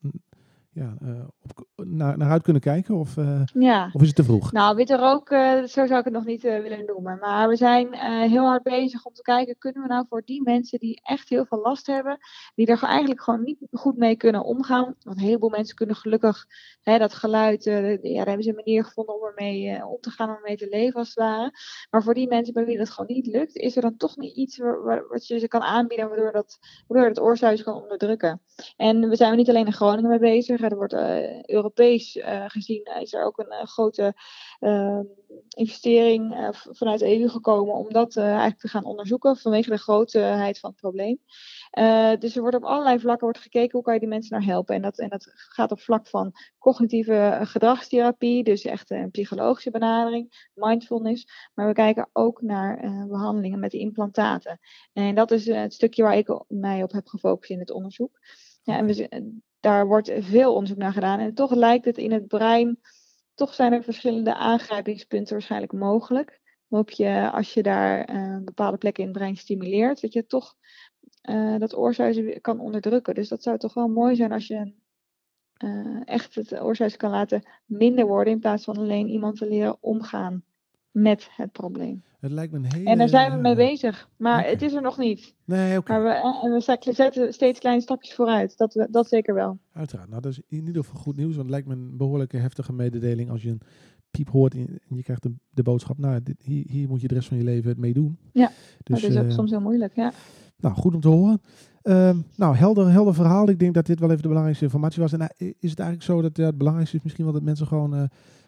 ja, eh, op, naar, naar uit kunnen kijken? Of, eh, ja. of is het te vroeg? Nou, witte rook, eh, zo zou ik het nog niet willen noemen. Maar we zijn heel hard bezig om te kijken, kunnen we nou voor die mensen die echt heel veel last hebben, die er eigenlijk gewoon niet goed mee kunnen omgaan. Want een heleboel mensen kunnen gelukkig hè, dat geluid, ja, daar hebben ze een manier gevonden om ermee om te gaan, om ermee te leven als het ware. Maar voor die mensen bij wie dat gewoon niet lukt, is er dan toch niet iets wa- wa- wat je ze kan aanbieden, waardoor dat, waardoor het oorzuis kan onderdrukken. En we zijn er niet alleen in Groningen mee bezig. Er wordt eh, Europees eh, gezien eh, is er ook een grote eh, investering vanuit de EU gekomen om dat eigenlijk te gaan onderzoeken vanwege de grootheid van het probleem. Dus er wordt op allerlei vlakken wordt gekeken hoe kan je die mensen nou helpen. En dat, en dat gaat op vlak van cognitieve gedragstherapie, dus echt een psychologische benadering, mindfulness. Maar we kijken ook naar eh, behandelingen met implantaten. En dat is het stukje waar ik mij op heb gefocust in het onderzoek. Ja, en we, daar wordt veel onderzoek naar gedaan. En toch lijkt het in het brein, toch zijn er verschillende aangrijpingspunten waarschijnlijk mogelijk. Waarop je, als je daar eh, bepaalde plekken in het brein stimuleert, dat je toch eh, dat oorzuizen kan onderdrukken. Dus dat zou toch wel mooi zijn als je eh, echt het oorzuizen kan laten minder worden, in plaats van alleen iemand te leren omgaan met het probleem. Het lijkt me een hele... En daar zijn we mee bezig, maar het is er nog niet. Nee, oké. Maar we, eh, en we zetten steeds kleine stapjes vooruit. Dat, we- dat zeker wel. Uiteraard. Nou, dat is in ieder geval goed nieuws. Want het lijkt me een behoorlijke heftige mededeling als je een piep hoort en je krijgt de, de boodschap. Nou, dit, hier, hier moet je de rest van je leven het mee doen. Ja, Dus, dat is ook eh, soms heel moeilijk. Ja. Nou, goed om te horen. Ehm, nou, helder, helder verhaal. Ik denk dat dit wel even de belangrijkste informatie was. En i- is het eigenlijk zo dat het belangrijkste is misschien wel dat mensen gewoon eh,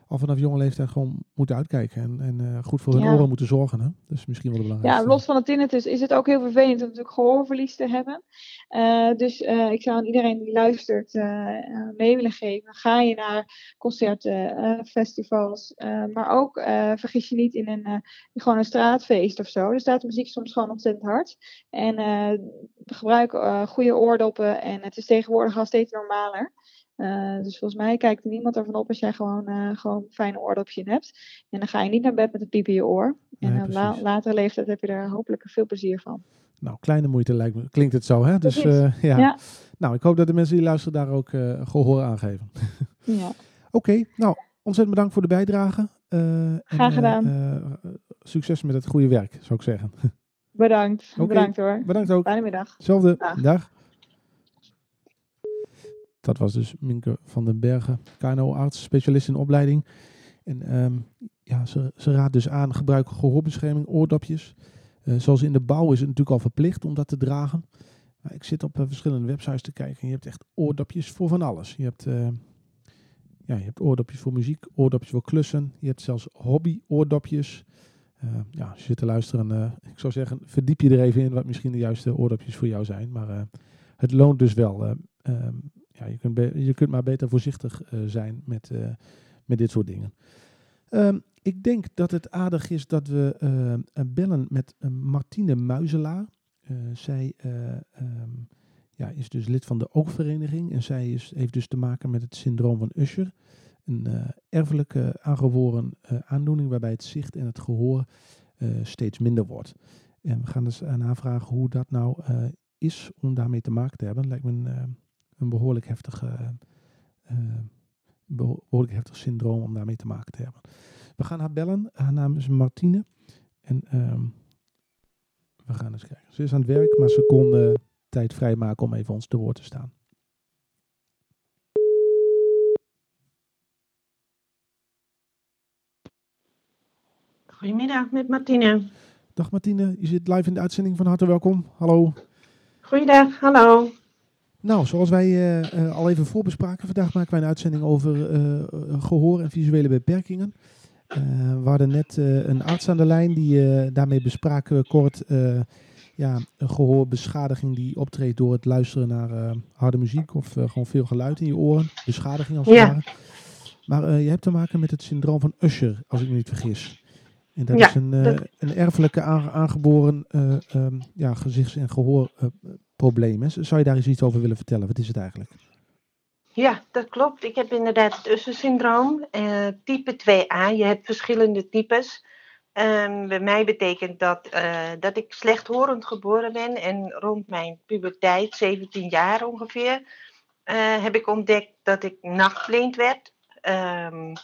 al vanaf jonge leeftijd gewoon moeten uitkijken. En, en eh, goed voor hun Ja. oren moeten zorgen. Hè? Dat is misschien wel de belangrijkste. ja, los van het tinnitus is het ook heel vervelend om natuurlijk gehoorverlies te hebben. Eh, dus eh, ik zou aan iedereen die luistert mee willen geven. Ga je naar concerten, festivals. maar ook vergis je niet in een, gewoon een straatfeest of zo. Er staat de muziek soms gewoon ontzettend hard. En gebruik goede oordoppen. En het is tegenwoordig al steeds normaler. Eh, dus volgens mij kijkt er niemand ervan op als jij gewoon, eh gewoon een fijne oordopje in hebt. En dan ga je niet naar bed met een piep in je oor. En Nee, op la- precies. latere leeftijd heb je er hopelijk veel plezier van. Nou, kleine moeite lijkt me. Klinkt het zo, hè? Dus eh, ja. Ja. Nou, ik hoop dat de mensen die luisteren daar ook eh, gehoor aan geven. Ja. Oké, nou, ontzettend bedankt voor de bijdrage. Eh, Graag eh, gedaan. eh, succes met het goede werk, zou ik zeggen. Bedankt. Bedankt hoor. Bedankt ook. Fijne middag. Hetzelfde. Dag. Dag. Dat was dus Minke van den Bergen, KNO-arts, specialist in opleiding. En ehm, ja, ze, ze raadt dus aan, gebruik gehoorbescherming, oordopjes. Eh, zoals in de bouw is het natuurlijk al verplicht om dat te dragen. Maar ik zit op eh, verschillende websites te kijken en je hebt echt oordopjes voor van alles. Je hebt, eh, ja, je hebt oordopjes voor muziek, oordopjes voor klussen. Je hebt zelfs hobby-oordopjes. Eh, ja, je zit te luisteren, eh, ik zou zeggen, verdiep je er even in wat misschien de juiste oordopjes voor jou zijn. Maar het loont dus wel. ehm, ja, je, kunt je kunt maar beter voorzichtig eh, zijn met, eh, met dit soort dingen. Ehm, ik denk dat het aardig is dat we eh, bellen met Martine Muizelaar. Zij eh, ehm, ja, is dus lid van de oogvereniging en zij is, heeft dus te maken met het syndroom van Usher. Een eh, erfelijke aangeboren aandoening waarbij het zicht en het gehoor eh, steeds minder wordt. En we gaan dus aan haar vragen hoe dat nou is om daarmee te maken te hebben. Lijkt me een, een behoorlijk heftig, eh, eh, beho- behoorlijk heftig syndroom om daarmee te maken te hebben. We gaan haar bellen. Haar naam is Martine. En ehm, we gaan eens kijken. Ze is aan het werk, maar ze kon eh, tijd vrijmaken om even ons te woord te staan. Goedemiddag met Martine. Dag Martine, je zit live in de uitzending. Van harte welkom. Hallo. Goeiedag, hallo. Nou, zoals wij eh, eh, al even voorbespraken, vandaag maken wij een uitzending over eh, eh, gehoor en visuele beperkingen. Eh, we hadden net een arts aan de lijn, die daarmee bespraken we kort ja, een gehoorbeschadiging die optreedt door het luisteren naar harde muziek of gewoon veel geluid in je oren. Beschadiging als het Ja. ware. Maar je hebt te maken met het syndroom van Usher, als ik me niet vergis. En dat Ja, is een, dat- een erfelijke aange- aangeboren eh, ehm, ja, gezichts- en gehoorprobleem. hè. Zou je daar eens iets over willen vertellen? Wat is het eigenlijk? Ja, dat klopt. Ik heb inderdaad het Usher-syndroom, eh, type 2a. Je hebt verschillende types. Ehm, bij mij betekent dat eh, dat ik slechthorend geboren ben en rond mijn puberteit, 17 jaar ongeveer, eh, heb ik ontdekt dat ik nachtblind werd. Ehm,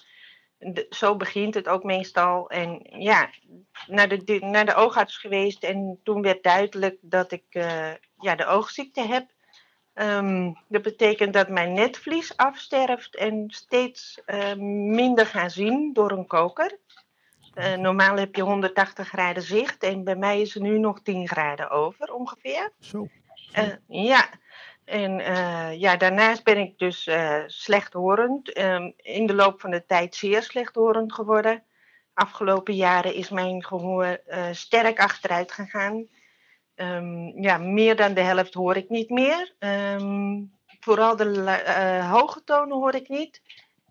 de- zo begint het ook meestal. En ja, naar de, naar de oogarts geweest en toen werd duidelijk dat ik eh, ja, de oogziekte heb. Ehm, dat betekent dat mijn netvlies afsterft en steeds eh, minder gaan zien door een koker. Eh, normaal heb je 180 graden zicht en bij mij is er nu nog 10 graden over ongeveer. Zo. Ja, en eh, ja, daarnaast ben ik dus eh, slechthorend. Ehm, in de loop van de tijd zeer slechthorend geworden. Afgelopen jaren is mijn gehoor eh, sterk achteruit gegaan. Ehm, ja, meer dan de helft hoor ik niet meer. Ehm, vooral de hoge tonen hoor ik niet.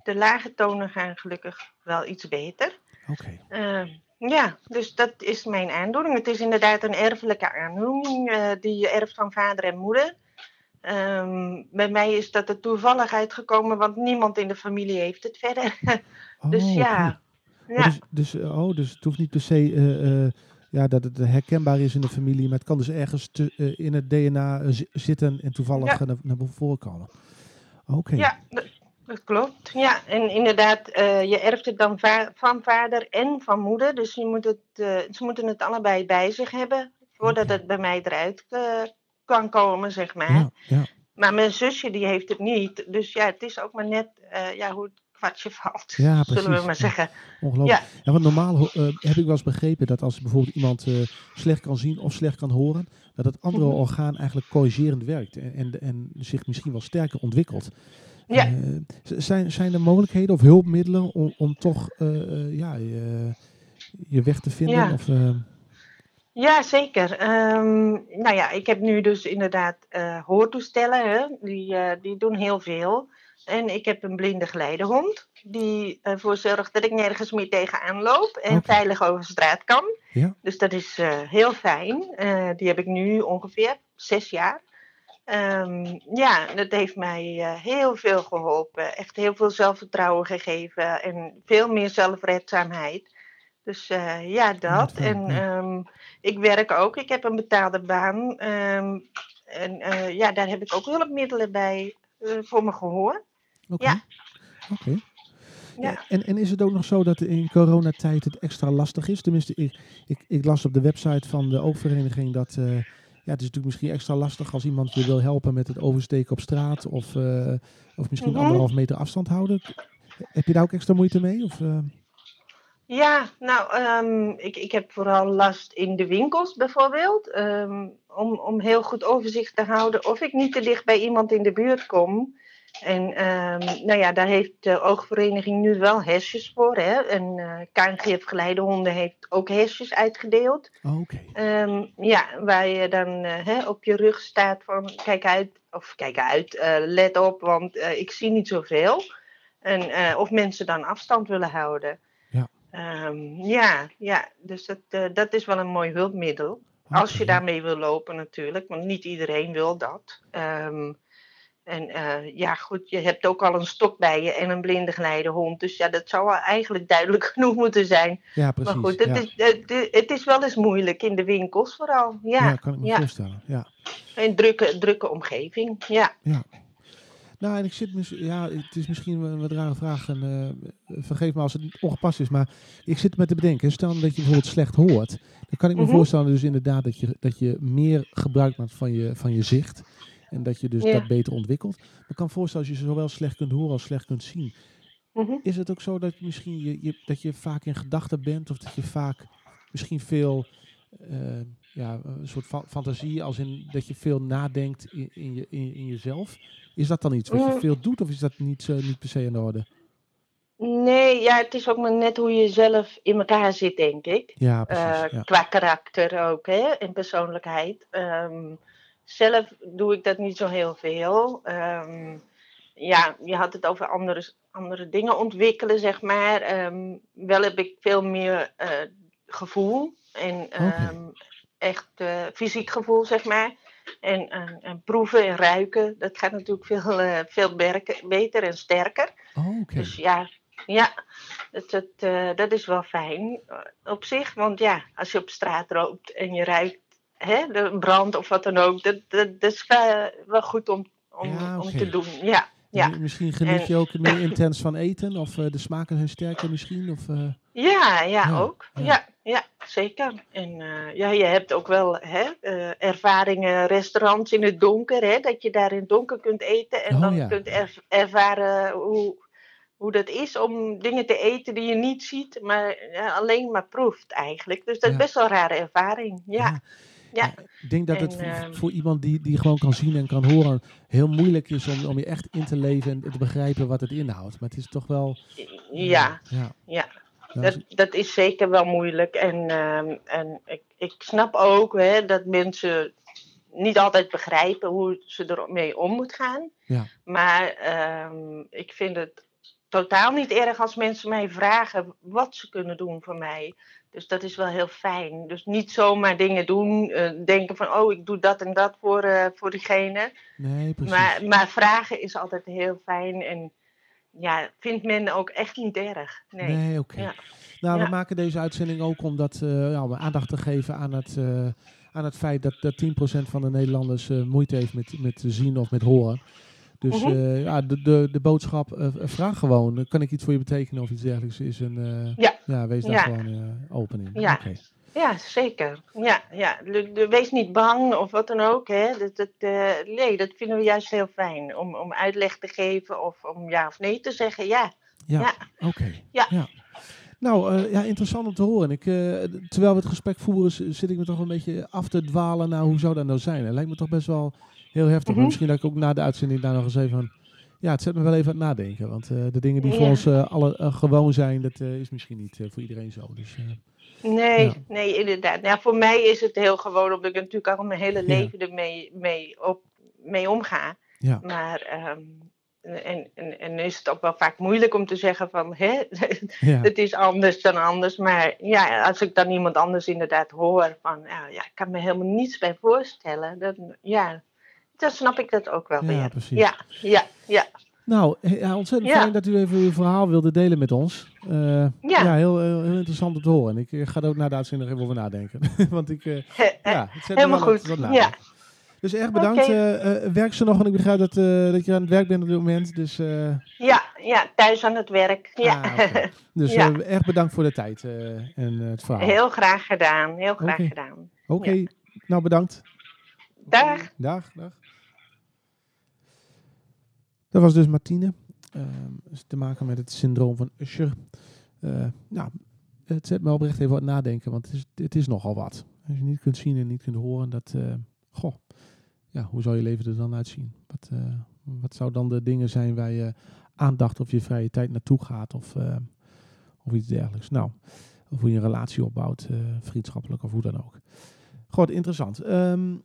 De lage tonen gaan gelukkig wel iets beter. Oké. Ja, dus dat is mijn aandoening. Het is inderdaad een erfelijke aandoening die je erft van vader en moeder. Ehm, bij mij is dat er toevallig uitgekomen, want niemand in de familie heeft het verder. dus Oh, ja. ja. Oh, dus, dus, oh, dus het hoeft niet per se eh, eh, ja, dat het herkenbaar is in de familie, maar het kan dus ergens te- eh, in het DNA zi- zitten en toevallig Ja. naar, naar voren komen. Oké. Ja, dat, dat klopt. Ja, en inderdaad, je erft het dan va- van vader en van moeder. Dus je moet het, ze moeten het allebei bij zich hebben voordat het bij mij eruit kan komen, zeg maar. Ja, ja. Maar mijn zusje die heeft het niet. Dus ja, het is ook maar net eh, ja, hoe het kwartje valt. Ja, Zullen we maar zeggen. Ongelooflijk. Ja. want normaal eh, heb ik wel eens begrepen dat als bijvoorbeeld iemand eh, slecht kan zien of slecht kan horen, dat het andere Mhm. orgaan eigenlijk corrigerend werkt en, en, en zich misschien wel sterker ontwikkelt. Ja. Zijn, zijn er mogelijkheden of hulpmiddelen om, om toch ja, je, je weg te vinden? Ja. Of, Ja, zeker. Ehm, nou ja, ik heb nu dus inderdaad eh, hoortoestellen. Hè? Die, eh, die doen heel veel. En ik heb een blinde geleidehond. Die ervoor zorgt dat ik nergens meer tegenaan loop. En veilig over straat kan. Ja. Dus dat is eh, heel fijn. Eh, die heb ik nu ongeveer zes jaar. Ehm, ja, dat heeft mij eh, heel veel geholpen. Echt heel veel zelfvertrouwen gegeven. En veel meer zelfredzaamheid. Dus eh, ja, dat. En ja. ehm, ik werk ook. Ik heb een betaalde baan. Ehm, en eh, ja, daar heb ik ook hulpmiddelen bij eh, voor mijn gehoor. Oké. Ja. Oké. Ja. En, en is het ook nog zo dat in coronatijd het extra lastig is? Tenminste, ik, ik, ik las op de website van de oogvereniging dat ja, het is natuurlijk misschien extra lastig als iemand je wil helpen met het oversteken op straat of, of misschien Mhm. anderhalf meter afstand houden. Heb je daar ook extra moeite mee? Of, Ja, nou, ehm, ik, ik heb vooral last in de winkels bijvoorbeeld. ehm, om, om heel goed overzicht te houden of ik niet te dicht bij iemand in de buurt kom. En ehm, nou ja, daar heeft de oogvereniging nu wel hesjes voor. Hè? En eh KNGF Geleidehonden heeft ook hesjes uitgedeeld. oh, Oké. Ja, waar je dan eh, hè, op je rug staat van kijk uit, of kijk uit, eh, let op, want ik zie niet zoveel. En, of mensen dan afstand willen houden. Ja. Ehm, ja, ja, dus dat, eh, dat is wel een mooi hulpmiddel. Als je daarmee wil lopen natuurlijk, want niet iedereen wil dat. Ehm, en eh, ja, goed, je hebt ook al een stok bij je en een blinde geleidehond. Dus ja, dat zou wel eigenlijk duidelijk genoeg moeten zijn. Ja, precies. Maar goed, het, ja. is, het, het is wel eens moeilijk in de winkels vooral. Ja, ja, kan ik me ja. voorstellen. Ja. een drukke, drukke omgeving. Ja, Nou, en ik zit mis, ja, het is misschien een wat rare vraag. En, eh, vergeef me als het ongepast is, maar ik zit me te bedenken. Stel dat je bijvoorbeeld slecht hoort, dan kan ik me Mhm. voorstellen dus inderdaad dat je, dat je meer gebruik maakt van je, van je zicht. En dat je dus Ja. dat beter ontwikkelt. Maar ik kan me voorstellen als je zowel slecht kunt horen als slecht kunt zien. Mhm. Is het ook zo dat misschien je, je, dat je vaak in gedachten bent of dat je vaak misschien veel eh, ja, een soort fa- fantasie, als in dat je veel nadenkt in, in, je, in, in jezelf. Is dat dan iets wat je Mm. veel doet of is dat niet, zo niet per se in orde? Nee, ja, het is ook maar net hoe je zelf in elkaar zit, denk ik. Ja, precies. Eh, ja. Qua karakter ook, hè, en persoonlijkheid. Ehm, zelf doe ik dat niet zo heel veel. Ehm, ja, je had het over andere, andere dingen ontwikkelen, zeg maar. Ehm, wel heb ik veel meer eh, gevoel en echt eh, fysiek gevoel, zeg maar. En, en, en proeven en ruiken, dat gaat natuurlijk veel, eh, veel berken- beter en sterker. Oh. Dus ja, ja dat, dat, eh, dat is wel fijn op zich. Want ja, als je op straat loopt en je ruikt hè, de brand of wat dan ook, dat, dat, dat is wel, goed om, om, Ja, om te doen. Ja, ja. En Misschien geniet En- je ook meer intens van eten of de smaken zijn sterker misschien? Of, ja, ja, Ja, ook. ja. Ja. Zeker. En eh, ja, je hebt ook wel hè, eh, ervaringen, restaurants in het donker, hè, dat je daar in het donker kunt eten en Oh, dan ja. kunt er- ervaren hoe, hoe dat is om dingen te eten die je niet ziet, maar ja, alleen maar proeft eigenlijk. Dus dat is Ja. best wel een rare ervaring. Ja, ja. Ik denk dat het voor- ehm, voor iemand die, die gewoon kan zien en kan horen heel moeilijk is om, om je echt in te leven en te begrijpen wat het inhoudt. Maar het is toch wel... ja. ja. Dat, dat is zeker wel moeilijk. En, ehm, en ik, ik snap ook hè, dat mensen niet altijd begrijpen hoe ze ermee om moeten gaan. Ja. Maar ehm, ik vind het totaal niet erg als mensen mij vragen wat ze kunnen doen voor mij. Dus dat is wel heel fijn. Dus niet zomaar dingen doen, eh, denken van oh ik doe dat en dat voor, eh, voor diegene. Nee, precies. Maar, maar vragen is altijd heel fijn en ja, vindt men ook echt niet erg. Nee. Nee, oké. Ja. Nou, we Ja. maken deze uitzending ook om dat, eh, ja, om aandacht te geven aan het, eh, aan het feit dat, dat 10% van de Nederlanders eh, moeite heeft met, met zien of met horen. Dus Mhm. ja, de, de, de boodschap, vraag gewoon, kan ik iets voor je betekenen of iets dergelijks, is een, Ja. wees daar gewoon open in. Ja. Oké. Ja, zeker. Ja, ja. Wees niet bang of wat dan ook. Hè. Dat, dat, eh, nee, dat vinden we juist heel fijn. Om, om uitleg te geven of om ja of nee te zeggen. Ja, Ja, Ja. oké. Ja. Nou, eh, ja, interessant om te horen. Ik, eh, terwijl we het gesprek voeren, zit ik me toch een beetje af te dwalen naar hoe zou dat nou zijn. Het lijkt me toch best wel heel heftig. Mhm. misschien dat ik ook na de uitzending daar nog eens even van... Ja, het zet me wel even aan het nadenken. Want de dingen die voor ons alle gewoon zijn, dat is misschien niet voor iedereen zo. Dus, nee, Ja. nee, inderdaad. Nou, voor mij is het heel gewoon, omdat ik natuurlijk al mijn hele Ja. leven ermee mee, op, mee omga. Ja. Maar, ehm, en, en, en is het ook wel vaak moeilijk om te zeggen van, hè, ja. het is anders dan anders. Maar ja, als ik dan iemand anders inderdaad hoor van, nou, ja, ik kan me helemaal niets bij voorstellen. Dan, ja, dan snap ik dat ook wel Ja, weer. precies. Ja, ja, ja. Nou, ja, ontzettend fijn dat u even uw verhaal wilde delen met ons. Eh, ja, heel, heel, heel interessant om te horen. En ik eh, ga er ook na de uitzending nog even over nadenken. Want ik... eh, Ja, het zet Helemaal wat- goed, wat ja. Dus erg bedankt. Eh, eh, werk ze nog, want ik begrijp dat, eh, dat je aan het werk bent op dit moment. Dus, eh, Ja, ja, thuis aan het werk. Ja. ah, dus Ja. eh, erg bedankt voor de tijd eh, en eh, het verhaal. Heel graag gedaan, heel graag gedaan. Oké, nou bedankt. Dag. Dag, dag. Dat was dus Martine. Is te maken met het syndroom van Usher. Eh, nou, het zet me oprecht even wat nadenken, want het is, het is nogal wat. Als je niet kunt zien en niet kunt horen, dat, eh, goh, ja, hoe zou je leven er dan uitzien? Wat, eh, wat zou dan de dingen zijn waar je aandacht of je vrije tijd naartoe gaat of, of iets dergelijks? Nou, of hoe je een relatie opbouwt, vriendschappelijk of hoe dan ook. Goed, interessant. Ehm,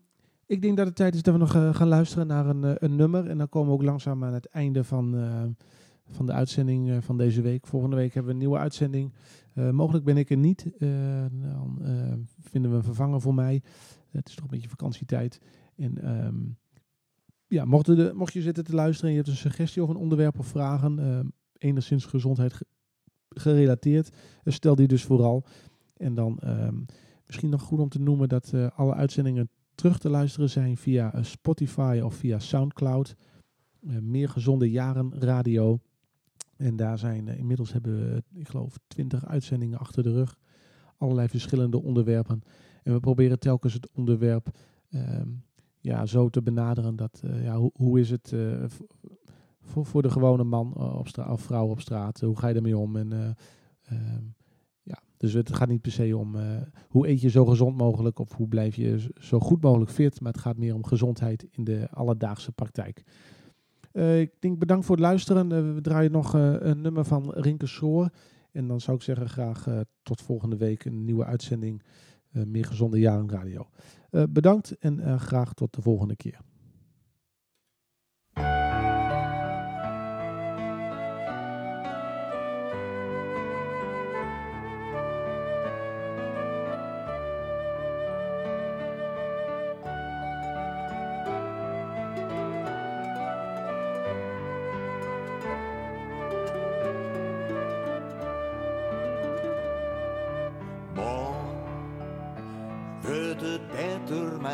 ik denk dat het tijd is dat we nog eh, gaan luisteren naar een, eh, een nummer. En dan komen we ook langzaam aan het einde van, eh, van de uitzending van deze week. Volgende week hebben we een nieuwe uitzending. Mogelijk ben ik er niet. Dan vinden we een vervanger voor mij. Het is toch een beetje vakantietijd. En ehm, ja, mocht, de, mocht je zitten te luisteren en je hebt een suggestie of een onderwerp of vragen, enigszins gezondheid ge- gerelateerd, stel die dus vooral. En dan ehm, misschien nog goed om te noemen dat alle uitzendingen terug te luisteren zijn via eh, Spotify of via Soundcloud. Eh, meer gezonde jaren radio. En daar zijn eh, inmiddels hebben we, ik geloof, 20 uitzendingen achter de rug. Allerlei verschillende onderwerpen. En we proberen telkens het onderwerp ehm, ja, zo te benaderen dat, ja, hoe, hoe is het voor, voor de gewone man op straat of vrouw op straat? hoe ga je ermee om? En eh, ehm, Dus het gaat niet per se om eh, hoe eet je zo gezond mogelijk of hoe blijf je zo goed mogelijk fit. Maar het gaat meer om gezondheid in de alledaagse praktijk. Eh, ik denk bedankt voor het luisteren. Eh, we draaien nog een nummer van Rinke Soor. En dan zou ik zeggen graag tot volgende week een nieuwe uitzending. meer gezonde jaren radio. Bedankt en graag tot de volgende keer.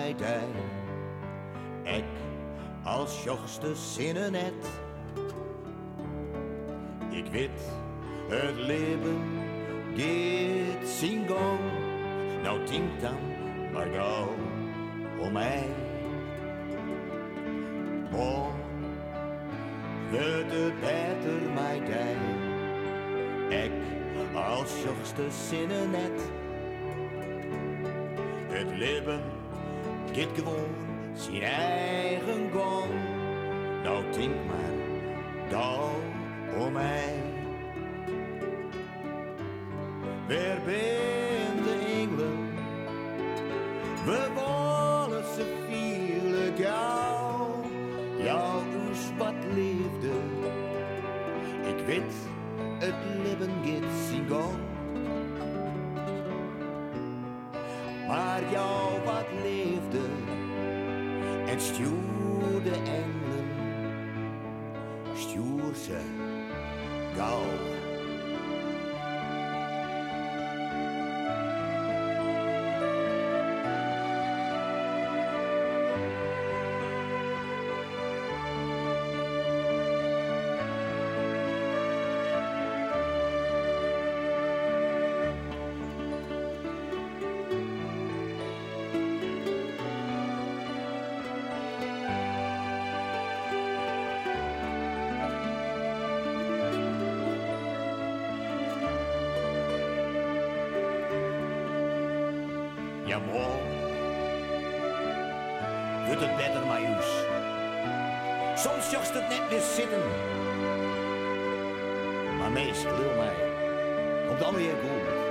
Mij dij. Ik als jongste zinnen net. Ik weet, het leven zijn gang. Nou denk dan maar gauw om mij. Morgen wordt het beter mij dij. Ik als jongste zinnen net. Het leven gaat gewoon zijn eigen gang. Nou denk maar gauw Ja, morgen wordt het beter maar juist. Soms jocht het net weer zitten. Maar meestal, wil mij, komt weer goed.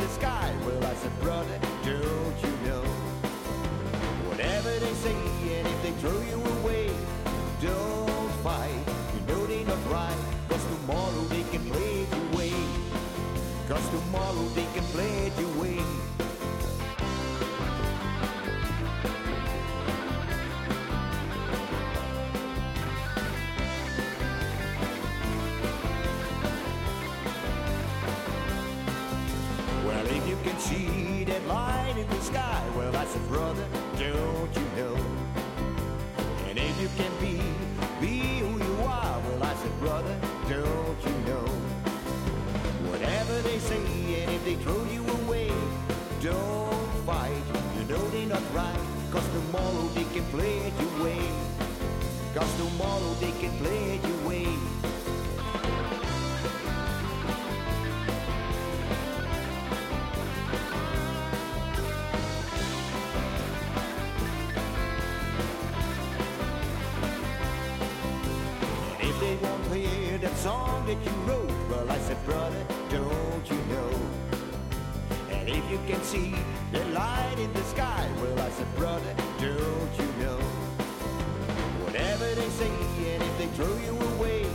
The sky, well, I said, brother, don't you know? Whatever they say, and if they throw you away, don't fight. You know they're not right, cause tomorrow they can play it your way. Cause tomorrow they can play it your a brother, don't you know? And if you can be, be who you are, well, that's a brother, don't you know? Whatever they say, and if they throw you away, don't fight. You know they're not right, cause tomorrow they can play it your way. Cause tomorrow they can play it your way. That you wrote, well, I said, brother, don't you know? And if you can see the light in the sky, well, I said, brother, don't you know? Whatever they say, and if they throw you away,